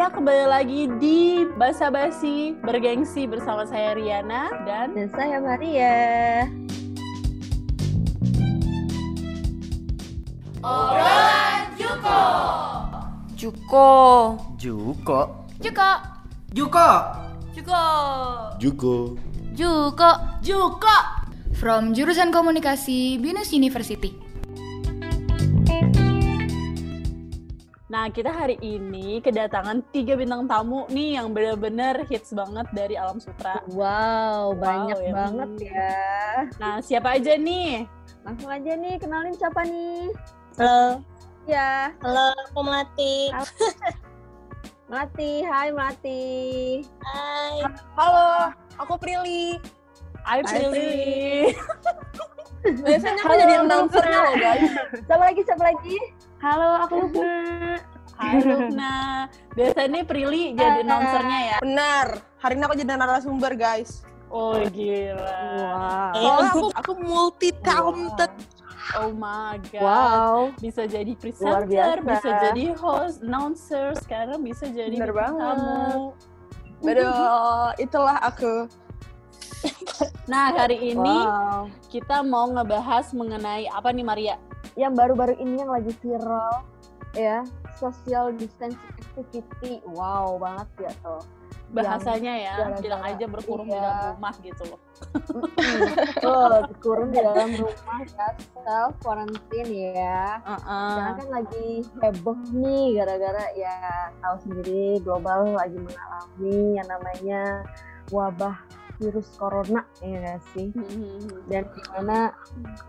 Ya kembali lagi di Basa Basi Bergengsi bersama saya Riana dan Dan saya Maria. Juko. Juko. Juko. Juko. Juko. Juko. Juko. Juko. From jurusan komunikasi Binus University. Nah kita hari ini kedatangan tiga bintang tamu nih yang bener-bener hits banget dari Alam Sutra Wow, banyak ya. banget ya. Nah siapa aja nih? Langsung aja nih, kenalin siapa nih? Halo, Ya, halo, aku Melati. Melati. Hai Melati. Hai. Halo, aku Prilly. Hai Prilly Biasanya aku jadi announcernya loh guys. Siapa lagi? Siapa lagi? Halo, aku Lubna. Hai Lukna Biasanya Prilly jadi announcernya ya Benar. Hari ini aku jadi narasumber guys. Oh gila Wow. Soalnya aku aku multi talented. Oh my god Wow. Bisa jadi Luar presenter, biasa. bisa jadi host, announcer, sekarang bisa jadi Bener banget. tamu. Aduh, itulah aku. Nah hari ini Wow. kita mau ngebahas mengenai apa nih Maria? Yang baru-baru ini yang lagi viral ya, social distancing activity. Wow, banget ya tuh. Bahasanya ya, bilang aja berkurung di iya. dalam rumah gitu loh. Betul, dikurung di dalam rumah ya, self quarantine ya. Sekarang kan lagi heboh nih gara-gara ya tahu sendiri global lagi mengalami yang namanya wabah virus corona ya nggak sih? Mhm. dan di mana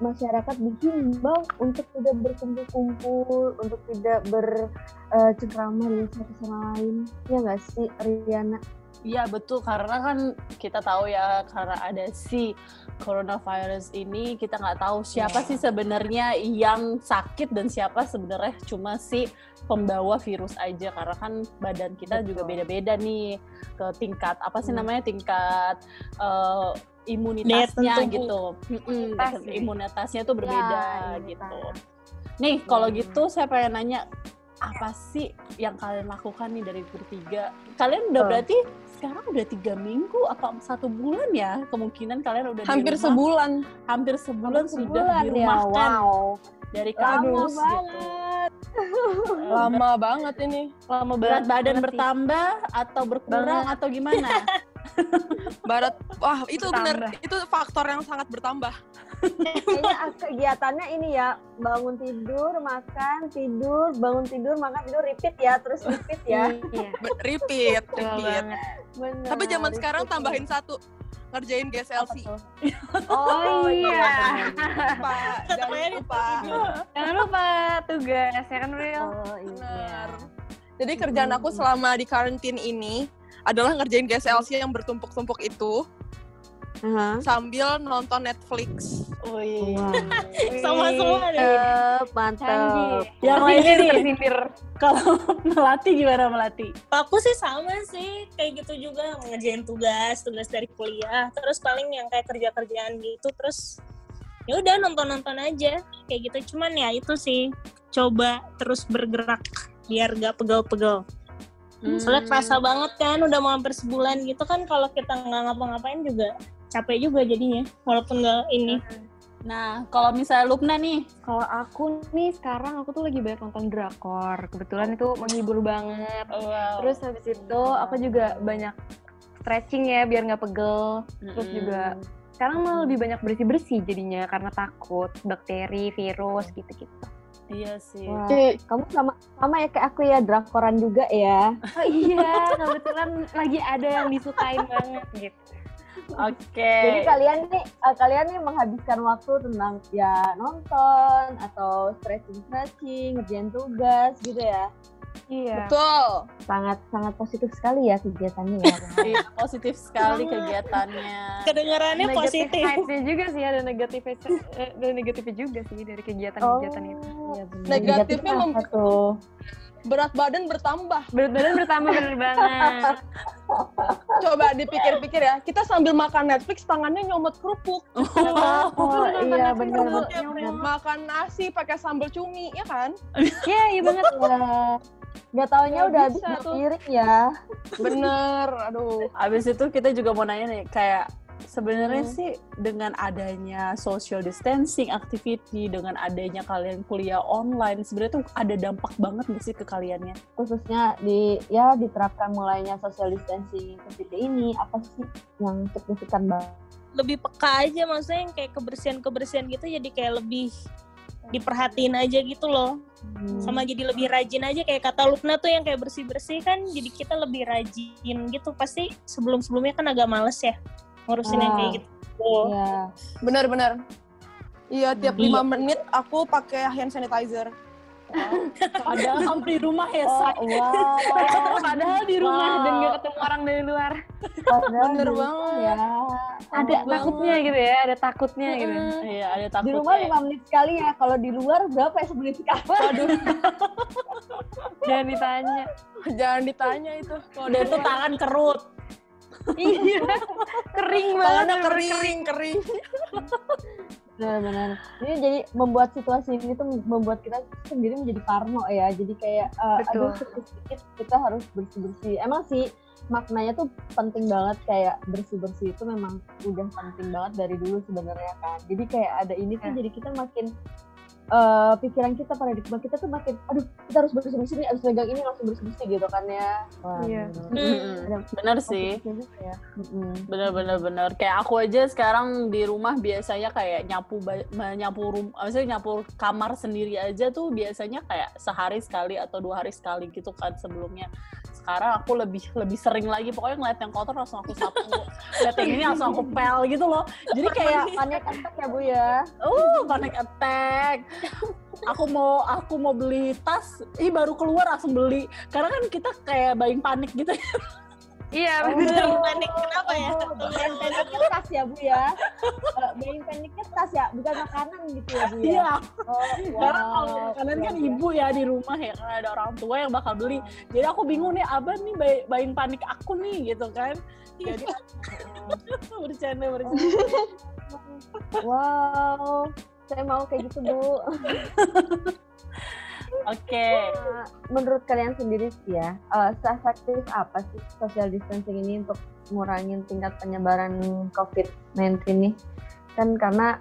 masyarakat dihimbau untuk tidak berkumpul-kumpul untuk tidak bercengkrama dengan satu sama lain. Ya nggak sih Riana Iya betul karena kan kita tahu ya karena ada si coronavirus ini kita nggak tahu siapa sih sebenarnya yang sakit dan siapa sebenarnya cuma si pembawa virus aja karena kan badan kita juga Betul. beda-beda nih ke tingkat apa sih Hmm. namanya tingkat eh, imunitasnya gitu Imunitas ya. imunitasnya tuh berbeda Ya, gitu. Nih kalau Hmm. gitu saya pengen nanya apa sih yang kalian lakukan nih dari bertiga? Kalian udah Oh. berarti sekarang udah tiga minggu apa satu bulan ya kemungkinan kalian udah Hampir di rumah, sebulan. hampir sebulan Hampir sudah sebulan ya, dirumahkan wow dari Aduh, kampus gitu. banget. Lama banget ini. Lama berat badan banget sih. bertambah atau berkurang Banget. atau gimana? Barat, wah itu Bertambah. itu faktor yang sangat bertambah. Kayaknya ak- kegiatannya ini ya bangun tidur, makan, tidur, bangun tidur, makan, tidur, repeat ya, terus repeat ya. Iya. Repeat, repeat. Bener, Tapi zaman repeat sekarang nih. tambahin satu, ngerjain GSLC. Oh iya. Lupa, jangan lupa. Jangan lupa tugas ya kan Real. Oh iya. Benar. Jadi kerjaan aku selama di karantin ini adalah ngerjain GSLC yang bertumpuk-tumpuk itu Aha. sambil nonton Netflix. Wih. Wow. Sama semua deh. Mantep, mantep. Yang lainnya tersindir. kalau melati gimana melati? Aku sih sama sih, kayak gitu juga ngerjain tugas, tugas dari kuliah. Terus paling yang kayak kerja-kerjaan gitu, terus ya udah nonton-nonton aja kayak gitu. Cuman ya itu sih coba terus bergerak biar gak pegel-pegel. Soalnya kerasa banget kan, udah mau hampir sebulan gitu kan kalau kita nggak ngapa-ngapain juga capek juga jadinya, walaupun nggak ini. Nah, kalau misalnya Lukna nih, Kalau aku nih sekarang aku tuh lagi banyak nonton drakor. Kebetulan itu menghibur banget. wow. Terus habis itu aku juga banyak stretching ya biar nggak pegel. Terus Mm-mm. juga sekarang malah lebih banyak bersih-bersih jadinya karena takut bakteri, virus gitu-gitu. Iya sih. Wah, kamu sama sama ya kayak aku ya drakoran juga ya. Oh iya, kebetulan lagi ada yang disukain banget gitu. Oke. Jadi kalian nih eh, kalian nih menghabiskan waktu tentang ya nonton atau stretching stretching, ngerjain tugas gitu ya. Iya. Betul. Sangat sangat positif sekali ya kegiatannya ya. Iya, positif sekali kegiatannya. Kedengarannya Negatif positif. side-nya juga sih ada negatifnya eh, ada negatifnya juga sih dari kegiatan-kegiatan itu. iya benar. Negatifnya mem-? Berat badan bertambah. Berat badan bertambah bener banget. Coba dipikir-pikir ya, kita sambil makan Netflix tangannya nyomot kerupuk. Oh iya benar Makan nasi pakai sambal cumi, ya kan? Iya, iya banget. benar. Nggak taunya Nggak udah habis piring ya. Bener, aduh. Abis itu kita juga mau nanya nih, kayak sebenarnya Hmm. sih dengan adanya social distancing activity, dengan adanya kalian kuliah online, sebenarnya tuh ada dampak banget nggak sih ke kaliannya? Khususnya di ya diterapkan mulainya social distancing seperti ini, apa sih yang signifikan banget? lebih peka aja maksudnya yang kayak kebersihan-kebersihan gitu jadi kayak lebih diperhatiin aja gitu loh Hmm. sama jadi lebih rajin aja kayak kata Lukna tuh yang kayak bersih-bersih kan jadi kita lebih rajin gitu pasti sebelum-sebelumnya kan agak males ya ngurusin yang Ah. kayak gitu Tuh. Iya. Bener-bener. Iya, tiap Iya. lima menit aku pakai hand sanitizer. Padahal kamu di rumah ya, Oh, Say. wow. Padahal di rumah Wow. dan gak ketemu orang dari luar. Padahal Bener di rumah banget. Ya. Ada banget. takutnya gitu ya, ada takutnya gitu. Iya, ada takut Di rumah lima menit sekali ya. Kalau di luar berapa ya semenit sekali? Waduh, Jangan ditanya. jangan ditanya itu. Kalau udah itu tangan kerut. Iya. Kering banget. bener-bener kering, kering. Benar-benar. Ini jadi membuat situasi ini tuh membuat kita sendiri menjadi parno ya. Jadi kayak Betul. aduh sedikit-sedikit kita harus bersih-bersih. Emang sih maknanya tuh penting banget kayak bersih-bersih itu memang udah penting banget dari dulu sebenarnya kan. Jadi kayak ada ini tuh Ya. jadi kita makin eh, pikiran kita paradigma kita tuh makin aduh kita harus bersih-bersih nih abis megang ini langsung bersih-bersih gitu kan ya. Wah, Iya. Hmm. Ada Bener sih. ya. Mm-mm. Bener-bener bener. Kayak aku aja sekarang di rumah biasanya kayak nyapu nyapu rum, maksudnya nyapu kamar sendiri aja tuh biasanya kayak sehari sekali atau dua hari sekali gitu kan sebelumnya. Sekarang aku lebih lebih sering lagi pokoknya ngeliat yang kotor langsung aku sapu, ngeliat yang ini langsung aku pel gitu loh. Jadi kayak Panic attack ya Bu ya. uh panic attack. Aku mau aku mau beli tas, ih baru keluar langsung beli. Karena kan kita kayak buying panik gitu. Iya, Oh. bener. panik kenapa ya Oh, buying paniknya tas ya Bu ya. Buying paniknya tas ya, bukan makanan gitu ya Bu ya. Iya. Oh, Karena kalau wow. kalian kan Iya, ibu ya di rumah ya, karena ada orang tua yang bakal beli. Jadi aku bingung nih, apa nih buying panik aku nih gitu kan. Jadi bercanda bercanda. Wow. Saya mau kayak gitu Bu. Oke. Nah, Menurut kalian sendiri sih ya, eh, seefektif apa sih social distancing ini untuk ngurangin tingkat penyebaran COVID-19 nih? Kan karena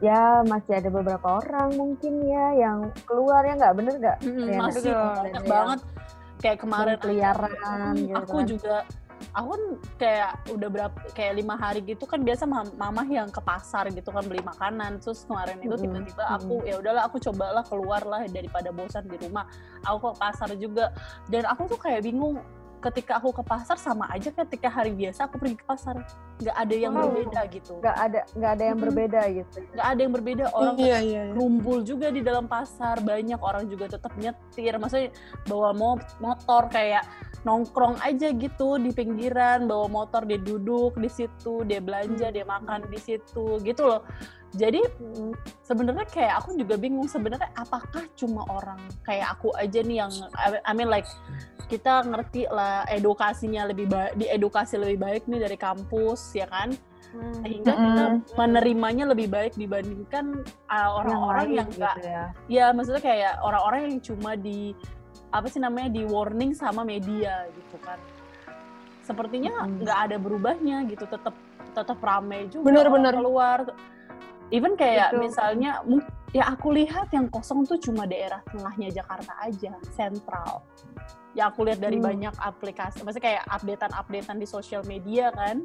ya masih ada beberapa orang mungkin ya yang keluar ya nggak bener nggak? Mm, Riana? masih banyak yang banget. Kayak kemarin berkeliaran mm, gitu aku kan. juga aku kan kayak udah berapa kayak lima hari gitu kan biasa mam- mama yang ke pasar gitu kan beli makanan. Terus kemarin itu tiba-tiba aku ya udahlah aku cobalah keluar lah daripada bosan di rumah. Aku ke pasar juga. Dan aku tuh kayak bingung ketika aku ke pasar sama aja ketika hari biasa aku pergi ke pasar nggak ada yang Oh. berbeda gitu nggak ada nggak ada yang Mm-mm. berbeda gitu. nggak ada yang berbeda orang Iya, iya, iya. rumbul juga di dalam pasar banyak orang juga tetap nyetir maksudnya bawa mo- motor kayak nongkrong aja gitu di pinggiran bawa motor dia duduk di situ dia belanja dia makan di situ gitu loh jadi sebenarnya kayak aku juga bingung sebenarnya apakah cuma orang kayak aku aja nih yang I mean like kita ngerti lah edukasinya lebih baik diedukasi lebih baik nih dari kampus ya kan sehingga kita menerimanya lebih baik dibandingkan uh, orang-orang yang enggak gitu ya. ya maksudnya kayak orang-orang yang cuma di apa sih namanya di warning sama media gitu kan sepertinya Mm. nggak ada berubahnya gitu tetap tetap ramai juga Bener, bener. keluar even kayak Betul. misalnya ya aku lihat yang kosong tuh cuma daerah tengahnya Jakarta aja sentral. Ya aku lihat dari Hmm. banyak aplikasi maksudnya kayak updatean-updatean di sosial media kan.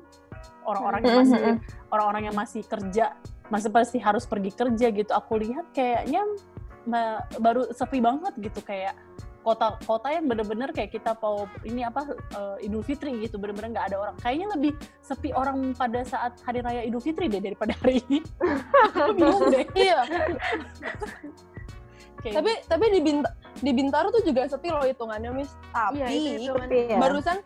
Orang-orang yang masih hmm, orang-orang yang masih kerja masih pasti harus pergi kerja gitu. Aku lihat kayaknya baru sepi banget gitu kayak kota-kota yang bener-bener kayak kita mau ini apa eh, Idul Fitri gitu bener-bener nggak ada orang kayaknya lebih sepi orang pada saat hari raya Idul Fitri deh daripada hari ini Aku bingung deh Iya, Kayak tapi tapi di Bint di Bintaro tuh juga sepi loh hitungannya, Miss. Tapi Iya, itu hitungannya. Ya, barusan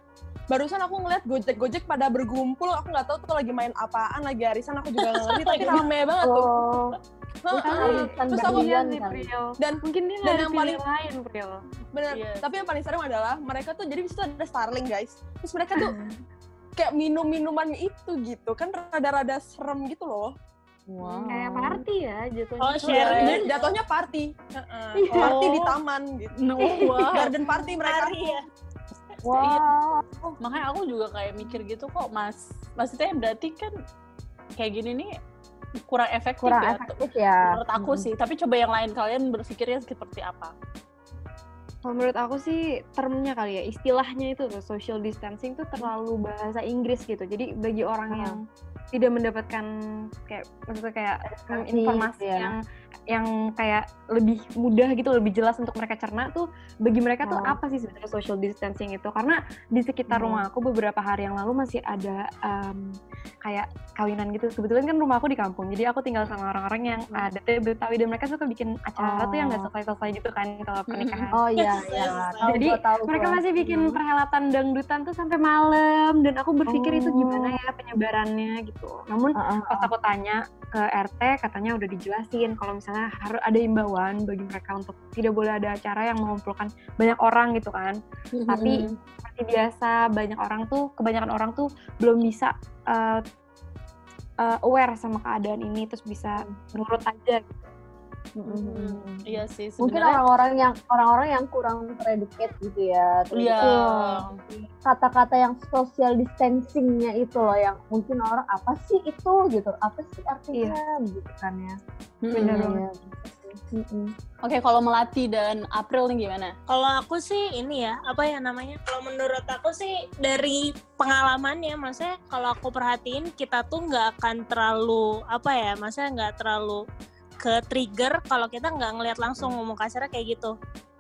barusan aku ngeliat gojek-gojek pada bergumpul, aku nggak tahu tuh lagi main apaan, lagi arisan aku juga nggak ngerti, tapi rame banget tuh. oh, Heeh. Terus aku nih. Pril. Dan Mungkin dia dan yang paling- lain, Pril. bener. Iya Tapi yang paling serem adalah mereka tuh jadi di situ ada Starling guys. Terus mereka tuh Ah. kayak minum minuman itu gitu kan rada-rada serem gitu loh. Wow. Kayak party ya jatuhnya. Oh, share. dan jatuhnya party. Heeh. Iya. Party di Oh. taman gitu. No, wow. Garden party mereka. Hari ya. Wow. Makanya aku juga kayak mikir gitu kok, Mas. Maksudnya berarti kan kayak gini nih kurang efektif Kurang ya. efektif ya. Menurut aku sih, tapi coba yang lain kalian berpikirnya seperti apa? Kalau menurut aku sih termnya kali ya, istilahnya itu tuh social distancing tuh terlalu bahasa Inggris gitu. Jadi bagi orang Hmm. yang tidak mendapatkan kayak maksudnya kayak informasi ya. yang yang kayak lebih mudah gitu, lebih jelas untuk mereka cerna tuh bagi mereka tuh Hmm. apa sih sebenarnya social distancing itu? Karena di sekitar Hmm. rumah aku beberapa hari yang lalu masih ada em, kayak kawinan gitu. Kebetulan kan rumah aku di kampung, jadi aku tinggal sama orang-orang yang Hmm. ada Betawi dan mereka suka bikin acara tuh yang nggak Oh. selesai-selesai gitu kan kalau pernikahan. Oh iya, iya. Tahu Jadi, tahu mereka gua. masih bikin Hmm. perhelatan dangdutan tuh sampai malam dan aku berpikir itu Oh. gimana ya penyebarannya gitu. Namun Heeh. pas aku tanya ke RT katanya udah dijelasin kalau misalnya harus ada imbauan bagi mereka untuk tidak boleh ada acara yang mengumpulkan banyak orang gitu kan. Tapi seperti biasa banyak orang tuh kebanyakan orang tuh belum bisa uh, uh, aware sama keadaan ini terus bisa nurut aja gitu. Mm-mm. Iya sih, Mungkin orang-orang yang orang-orang yang kurang tereducate gitu ya. Terus Iya. kata-kata yang social distancingnya itu loh yang mungkin orang apa sih itu gitu apa sih artinya gitu kan ya Mm-mm. banget. Mm-mm. Oke, kalau Melati dan April nih gimana? Kalau aku sih ini ya, apa ya namanya? Kalau menurut aku sih dari pengalamannya, maksudnya kalau aku perhatiin kita tuh nggak akan terlalu apa ya, maksudnya nggak terlalu ke trigger kalau kita nggak ngelihat langsung ngomong kasarnya kayak gitu.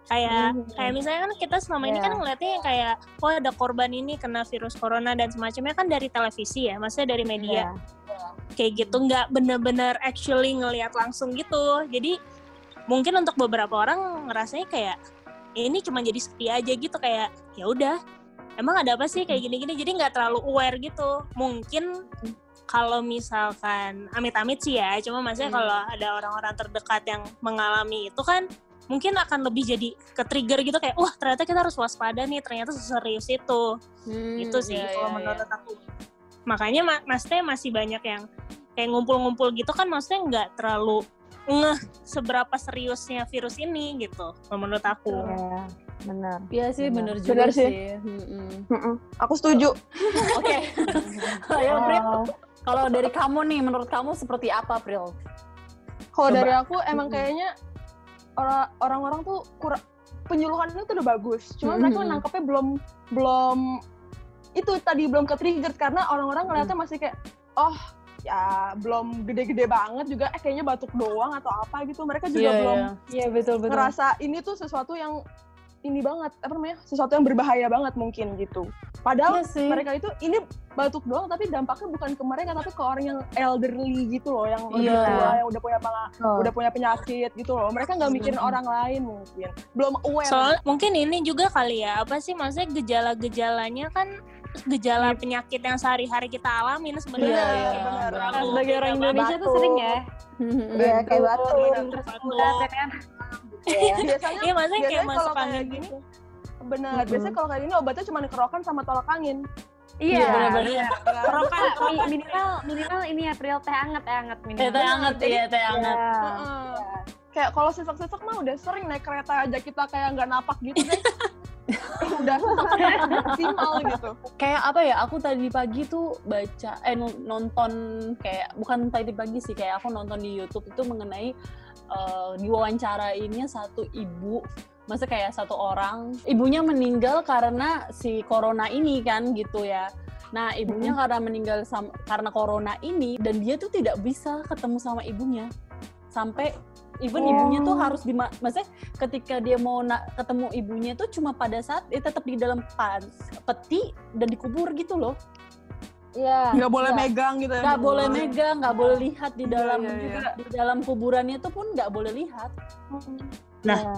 Kayak Hmm. kayak misalnya kan kita selama ini Iya. kan ngeliatnya yang kayak oh ada korban ini kena virus corona dan semacamnya kan dari televisi ya, maksudnya dari media Iya. kayak gitu nggak bener-bener actually ngelihat langsung gitu jadi mungkin untuk beberapa orang ngerasanya kayak "Ya ini cuma jadi sepi aja gitu kayak ya udah emang ada apa sih kayak gini-gini jadi nggak terlalu aware gitu mungkin kalau misalkan amit-amit sih ya cuma maksudnya Hmm. kalau ada orang-orang terdekat yang mengalami itu kan mungkin akan lebih jadi ke trigger gitu kayak wah ternyata kita harus waspada nih ternyata seserius itu itu sih iya, kalau iya, menurut iya. aku makanya ma maksudnya masih banyak yang kayak ngumpul-ngumpul gitu kan maksudnya nggak terlalu ngeh seberapa seriusnya virus ini gitu kalau menurut aku Iya, benar Iya sih, bener Bener. juga Bener sih. sih. Mm-mm. Mm-mm. Aku setuju. Oke. Ayo, April. Kalau dari kamu nih, menurut kamu seperti apa, April? Kalau dari aku emang kayaknya ora- orang-orang tuh kurang penyuluhannya tuh udah bagus. Cuma Mm-mm. mereka nangkepnya belum belum itu tadi belum ke trigger karena orang-orang ngeliatnya masih kayak oh ya belum gede-gede banget juga eh kayaknya batuk doang atau apa gitu. Mereka juga Iya, belum iya. Iya betul betul. ngerasa ini tuh sesuatu yang ini banget apa namanya sesuatu yang berbahaya banget mungkin gitu padahal Iya sih. mereka itu ini batuk doang tapi dampaknya bukan ke mereka tapi ke orang yang elderly gitu loh yang lebih Iya. tua yang udah punya penga- betul. udah punya penyakit gitu loh mereka nggak mikirin orang lain mungkin belum aware soal mungkin ini juga kali ya apa sih maksudnya gejala-gejalanya kan gejala penyakit yang sehari-hari kita alamin sebenarnya Iya, iya, benar. Nah, sebagai orang Indonesia tuh batuk. sering ya. Iya, kayak batuk. terus kan. Ya. biasanya Iya, maksudnya kayak biasanya masuk kalau kayak angin gini gitu. benar Mm-mm. biasanya kalau kayak gini obatnya cuma kerokan sama tolak angin Iya. bener-bener. iya. Kerokan, Mi- kerokan. minimal minimal ini April teh anget teh anget minimal. Teh anget, iya teh anget. Iya. Heeh. kayak kalau sesek-sesek mah udah sering naik kereta aja kita kayak nggak napak gitu deh udah. Maksimal gitu. Kayak apa ya? Aku tadi pagi tuh baca eh non- nonton kayak bukan tadi pagi sih, kayak aku nonton di YouTube itu mengenai eh, diwawancarainnya satu ibu masa kayak satu orang ibunya meninggal karena si corona ini kan gitu ya. Nah ibunya karena meninggal sam- karena corona ini dan dia tuh tidak bisa ketemu sama ibunya. Sampai even ibunya tuh harus di maksudnya ketika dia mau na- ketemu ibunya tuh cuma pada saat dia tetap di dalam pan peti dan dikubur gitu loh Iya. nggak boleh iya. megang gitu ya nggak boleh megang nggak boleh lihat di Iya, dalam iya, iya. juga di dalam kuburannya tuh pun nggak boleh lihat Iya.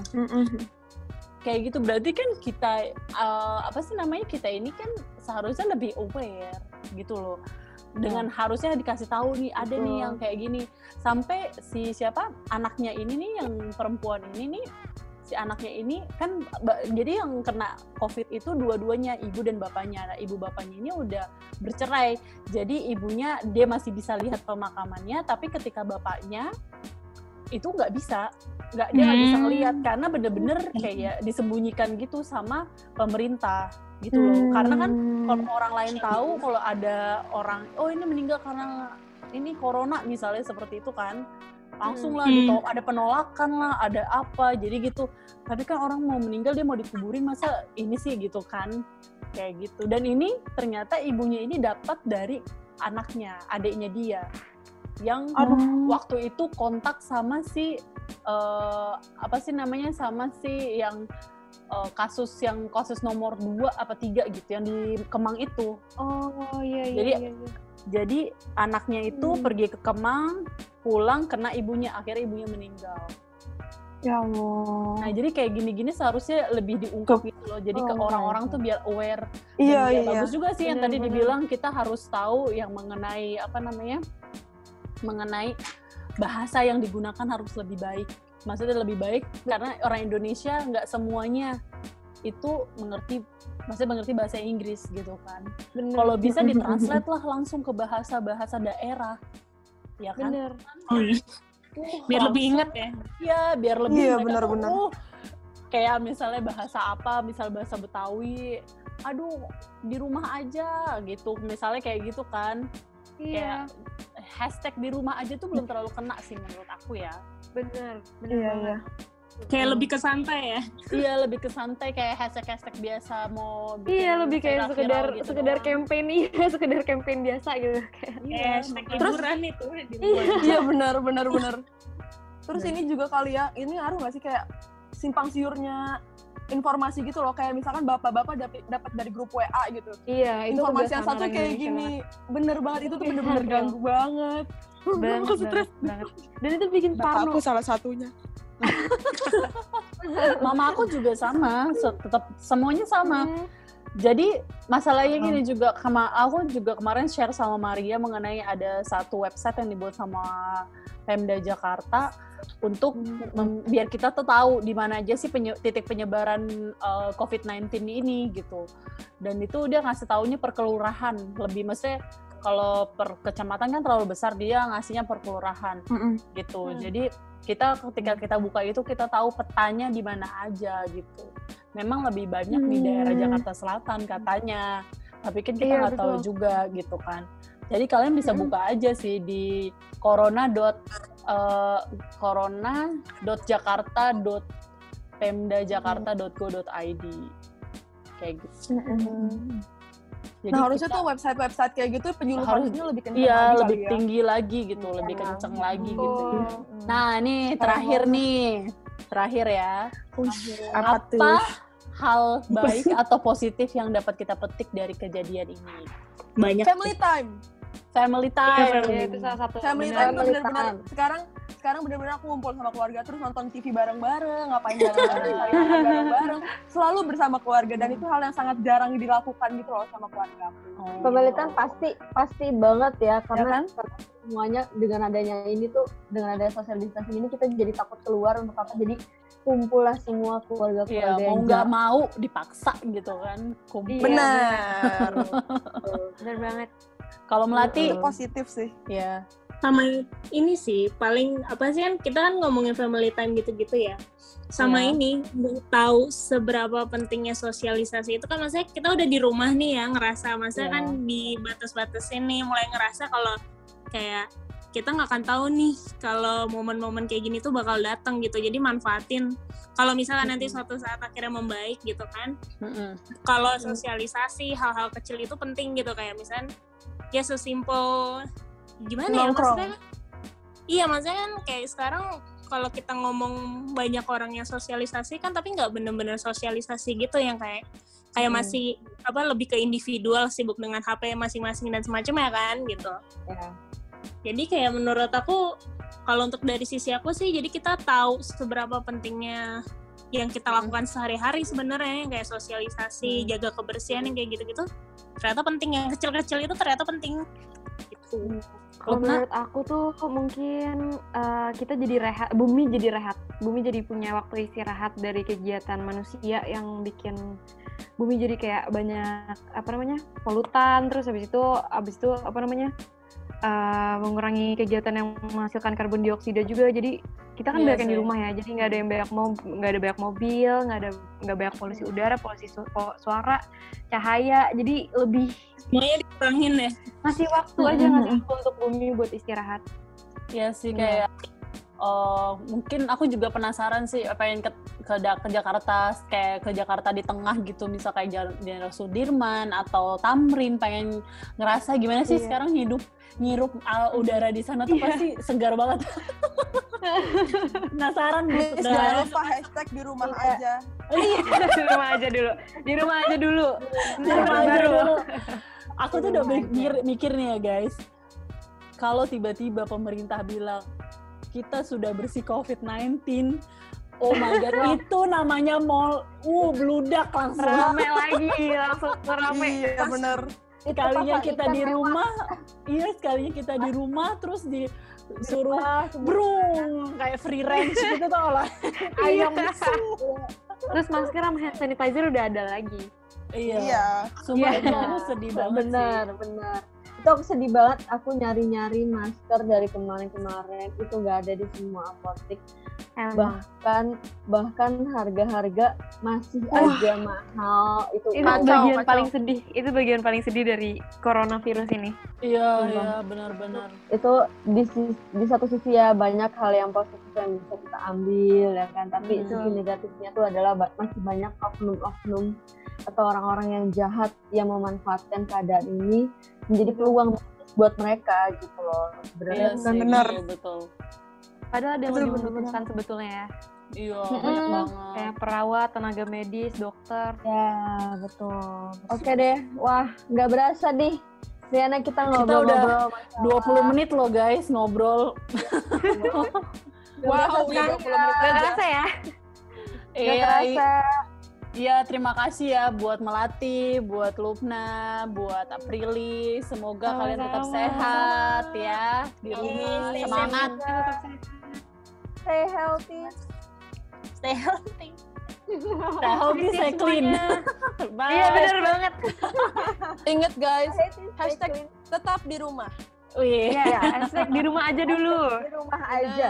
kayak gitu berarti kan kita eh, apa sih namanya kita ini kan seharusnya lebih aware gitu loh. Dengan harusnya dikasih tahu nih ada nih Betul. yang kayak gini. Sampai si siapa anaknya ini nih yang perempuan ini nih si anaknya ini kan jadi yang kena covid itu dua-duanya ibu dan bapaknya. Nah, ibu bapaknya ini udah bercerai. Jadi ibunya dia masih bisa lihat pemakamannya tapi ketika bapaknya itu nggak bisa. Nggak dia nggak hmm. bisa ngelihat karena bener-bener kayak disembunyikan gitu sama pemerintah gitu loh hmm. karena kan kalau orang lain tahu kalau ada orang oh ini meninggal karena ini corona misalnya seperti itu kan langsung lah hmm. ditolak ada penolakan lah ada apa jadi gitu tapi kan orang mau meninggal dia mau dikuburin masa ini sih gitu kan kayak gitu dan ini ternyata ibunya ini dapat dari anaknya adiknya dia yang Aduh. waktu itu kontak sama si uh, apa sih namanya sama si yang uh, kasus yang kasus nomor dua apa tiga gitu yang di Kemang itu. Oh iya iya. Jadi iya, iya. jadi anaknya itu hmm. pergi ke Kemang, pulang kena ibunya, akhirnya ibunya meninggal. Ya Allah. Nah, jadi kayak gini-gini seharusnya lebih diungkap gitu loh. Jadi oh, ke orang-orang tuh biar aware. Iya, iya. Bagus juga sih bener, yang tadi bener. dibilang kita harus tahu yang mengenai apa namanya? mengenai bahasa yang digunakan harus lebih baik. Maksudnya lebih baik karena orang Indonesia nggak semuanya itu mengerti maksudnya mengerti bahasa Inggris gitu kan. Kalau bisa ditranslate lah langsung ke bahasa-bahasa daerah. Ya kan? Bener. Oh, iya. Uh, biar lebih ingat ya. Iya, biar lebih Iya, benar-benar. Uh, kayak misalnya bahasa apa, misal bahasa Betawi, aduh di rumah aja gitu. Misalnya kayak gitu kan. Iya. Kayak hashtag di rumah aja tuh belum terlalu kena sih menurut aku ya. Bener, bener iya, iya. Kayak lebih ke santai ya? Iya lebih ke santai kayak hashtag-hashtag biasa mau Iya lebih kayak sekedar gitu sekedar doang. campaign iya sekedar campaign biasa gitu kayak. Iya, hashtag liburan itu di Iya benar benar benar. Terus ini juga kali ya, ini ngaruh gak sih kayak simpang siurnya informasi gitu loh kayak misalkan bapak-bapak dapat dapat dari grup WA gitu. Iya, itu informasi yang satu kayak gini. Bener banget itu tuh bener-bener ganggu banget. Banget, aku stres banget. Dan itu bikin parno. Aku salah satunya. Mama aku juga sama, tetap semuanya sama. Hmm. Jadi masalahnya gini juga sama aku juga kemarin share sama Maria mengenai ada satu website yang dibuat sama Pemda Jakarta untuk hmm. biar kita tuh tahu di mana aja sih penye titik penyebaran uh, eh, COVID-19 ini gitu. Dan itu dia ngasih taunya per kelurahan, lebih maksudnya kalau per kecamatan kan terlalu besar dia ngasihnya per kelurahan mm gitu. Mm. Jadi kita ketika kita buka itu kita tahu petanya di mana aja gitu. Memang lebih banyak mm. di daerah mm. Jakarta Selatan katanya. Tapi kan kita iya, nggak iya, tahu juga gitu kan. Jadi kalian bisa buka aja sih di corona uh, corona.jakarta.pemdajakarta.go.id kayak gitu. Mm-hmm. Jadi nah harusnya kita, tuh website-website kayak gitu penyuluhannya lebih kenceng iya, lagi lebih ya. tinggi lagi gitu, ya, lebih kenceng oh. lagi gitu. Nah ini terakhir nih, terakhir ya. Apa, apa hal baik atau positif yang dapat kita petik dari kejadian ini? Banyak. Family time family time. Yeah, itu salah satu. Family time tuh benar-benar sekarang sekarang benar-benar aku ngumpul sama keluarga terus nonton TV bareng-bareng, ngapain bareng-bareng, bareng-bareng, selalu bersama keluarga dan itu hal yang sangat jarang dilakukan gitu loh sama keluarga Oh. Time pasti pasti banget ya karena, ya kan? semuanya dengan adanya ini tuh dengan adanya social distancing ini kita jadi takut keluar untuk apa. Jadi kumpul lah semua keluarga keluarga iya, mau nggak mau dipaksa gitu kan kumpul. Iya, benar. Benar banget. Kalau melatih itu positif sih. Ya. Sama ini sih paling apa sih kan kita kan ngomongin family time gitu-gitu ya. Sama ya. ini tahu seberapa pentingnya sosialisasi itu kan maksudnya kita udah di rumah nih ya ngerasa maksudnya ya. kan di batas-batas ini mulai ngerasa kalau kayak kita nggak akan tahu nih kalau momen-momen kayak gini tuh bakal datang gitu jadi manfaatin kalau misalnya nanti suatu saat akhirnya membaik gitu kan mm-hmm. kalau sosialisasi hal-hal kecil itu penting gitu kayak misalnya ya sesimpel gimana ya maksudnya iya maksudnya kan kayak sekarang kalau kita ngomong banyak orang yang sosialisasi kan tapi nggak bener-bener sosialisasi gitu yang kayak kayak hmm. masih apa lebih ke individual sibuk dengan HP masing-masing dan semacamnya kan gitu. Ya. Jadi kayak menurut aku kalau untuk dari sisi aku sih jadi kita tahu seberapa pentingnya yang kita lakukan sehari-hari sebenarnya kayak sosialisasi, hmm. jaga kebersihan yang kayak gitu-gitu ternyata penting yang kecil-kecil itu ternyata penting gitu Kalau menurut aku tuh mungkin uh, kita jadi rehat, bumi jadi rehat, bumi jadi punya waktu istirahat dari kegiatan manusia yang bikin bumi jadi kayak banyak apa namanya polutan, terus habis itu habis itu apa namanya uh, mengurangi kegiatan yang menghasilkan karbon dioksida juga. Jadi kita kan iya banyak di rumah ya jadi nggak ada yang banyak mau nggak ada banyak mobil nggak ada nggak banyak polusi udara polusi su suara cahaya jadi lebih semuanya dikurangin ya masih waktu aja ngasih waktu untuk bumi buat istirahat ya sih kayak uh, mungkin aku juga penasaran sih pengen ke, ke, ke Jakarta kayak ke Jakarta di tengah gitu misal kayak Jenderal Sudirman atau Tamrin pengen ngerasa gimana sih yeah. sekarang hidup ngirup uh, udara di sana tuh yeah. pasti segar banget. Penasaran gitu. Jangan lupa hashtag di rumah iya. aja. Iya, di rumah aja dulu. Di rumah aja dulu. Di rumah aja dulu. Aku tuh udah mikir, mikir nih ya guys. Kalau tiba-tiba pemerintah bilang kita sudah bersih COVID-19, Oh my god, itu namanya mall. Uh, bludak langsung. Rame lagi, langsung rame. Iya, bener sekalinya kita di rumah iya sekalinya kita di rumah terus disuruh brung kayak free range gitu tuh lah ayam terus masker sama hand sanitizer udah ada lagi iya, iya. Sumpah iya. sedih banget benar sih. benar itu aku sedih banget aku nyari-nyari masker dari kemarin-kemarin. Itu nggak ada di semua apotek. Emang. bahkan bahkan harga-harga masih Wah. aja mahal. Itu itu kacau, bagian kacau. paling sedih. Itu bagian paling sedih dari coronavirus ini. Iya iya benar-benar. Itu di di satu sisi ya banyak hal yang positif yang bisa kita ambil ya kan tapi hmm. sisi negatifnya itu adalah masih banyak oknum-oknum atau orang-orang yang jahat yang memanfaatkan keadaan ini menjadi peluang buat mereka gitu loh sebenarnya iya kan benar betul padahal ada yang menentukan sebetulnya ya Iya, hmm. banyak banget. Kayak perawat, tenaga medis, dokter. Ya, betul. Oke deh. Wah, nggak berasa nih. Riana kita ngobrol-ngobrol. Dua puluh menit loh guys ngobrol. wow, nggak kerasa ya? Iya, kerasa. Iya, terima kasih ya buat Melati, buat Lupna, buat Aprili. Semoga oh, kalian tetap sehat ya di rumah. Stay Semangat. Stay healthy. Stay healthy. Stay healthy, stay clean. Iya benar banget. Ingat guys, hashtag tetap di rumah. Wih. Iya, ya, hashtag di rumah aja dulu. Di rumah aja.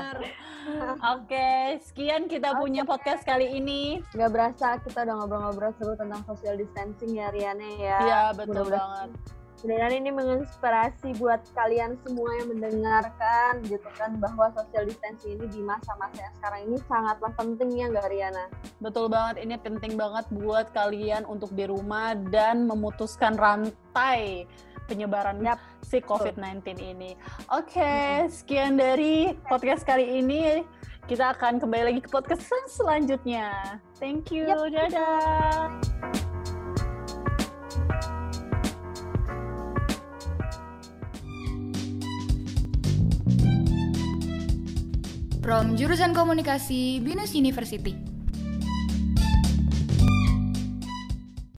Oke, sekian kita okay. punya podcast kali ini. Gak berasa kita udah ngobrol-ngobrol seru tentang social distancing ya Riane ya. Iya, betul Mudah banget. Mudah-mudahan ini menginspirasi buat kalian semua yang mendengarkan gitu kan bahwa social distancing ini di masa-masa yang sekarang ini sangatlah pentingnya nggak Riana? Betul banget, ini penting banget buat kalian untuk di rumah dan memutuskan rantai penyebaran yep. si COVID-19 ini. Oke, okay, sekian dari podcast kali ini. Kita akan kembali lagi ke podcast selanjutnya. Thank you. Yep. Dadah. From jurusan komunikasi Binus University.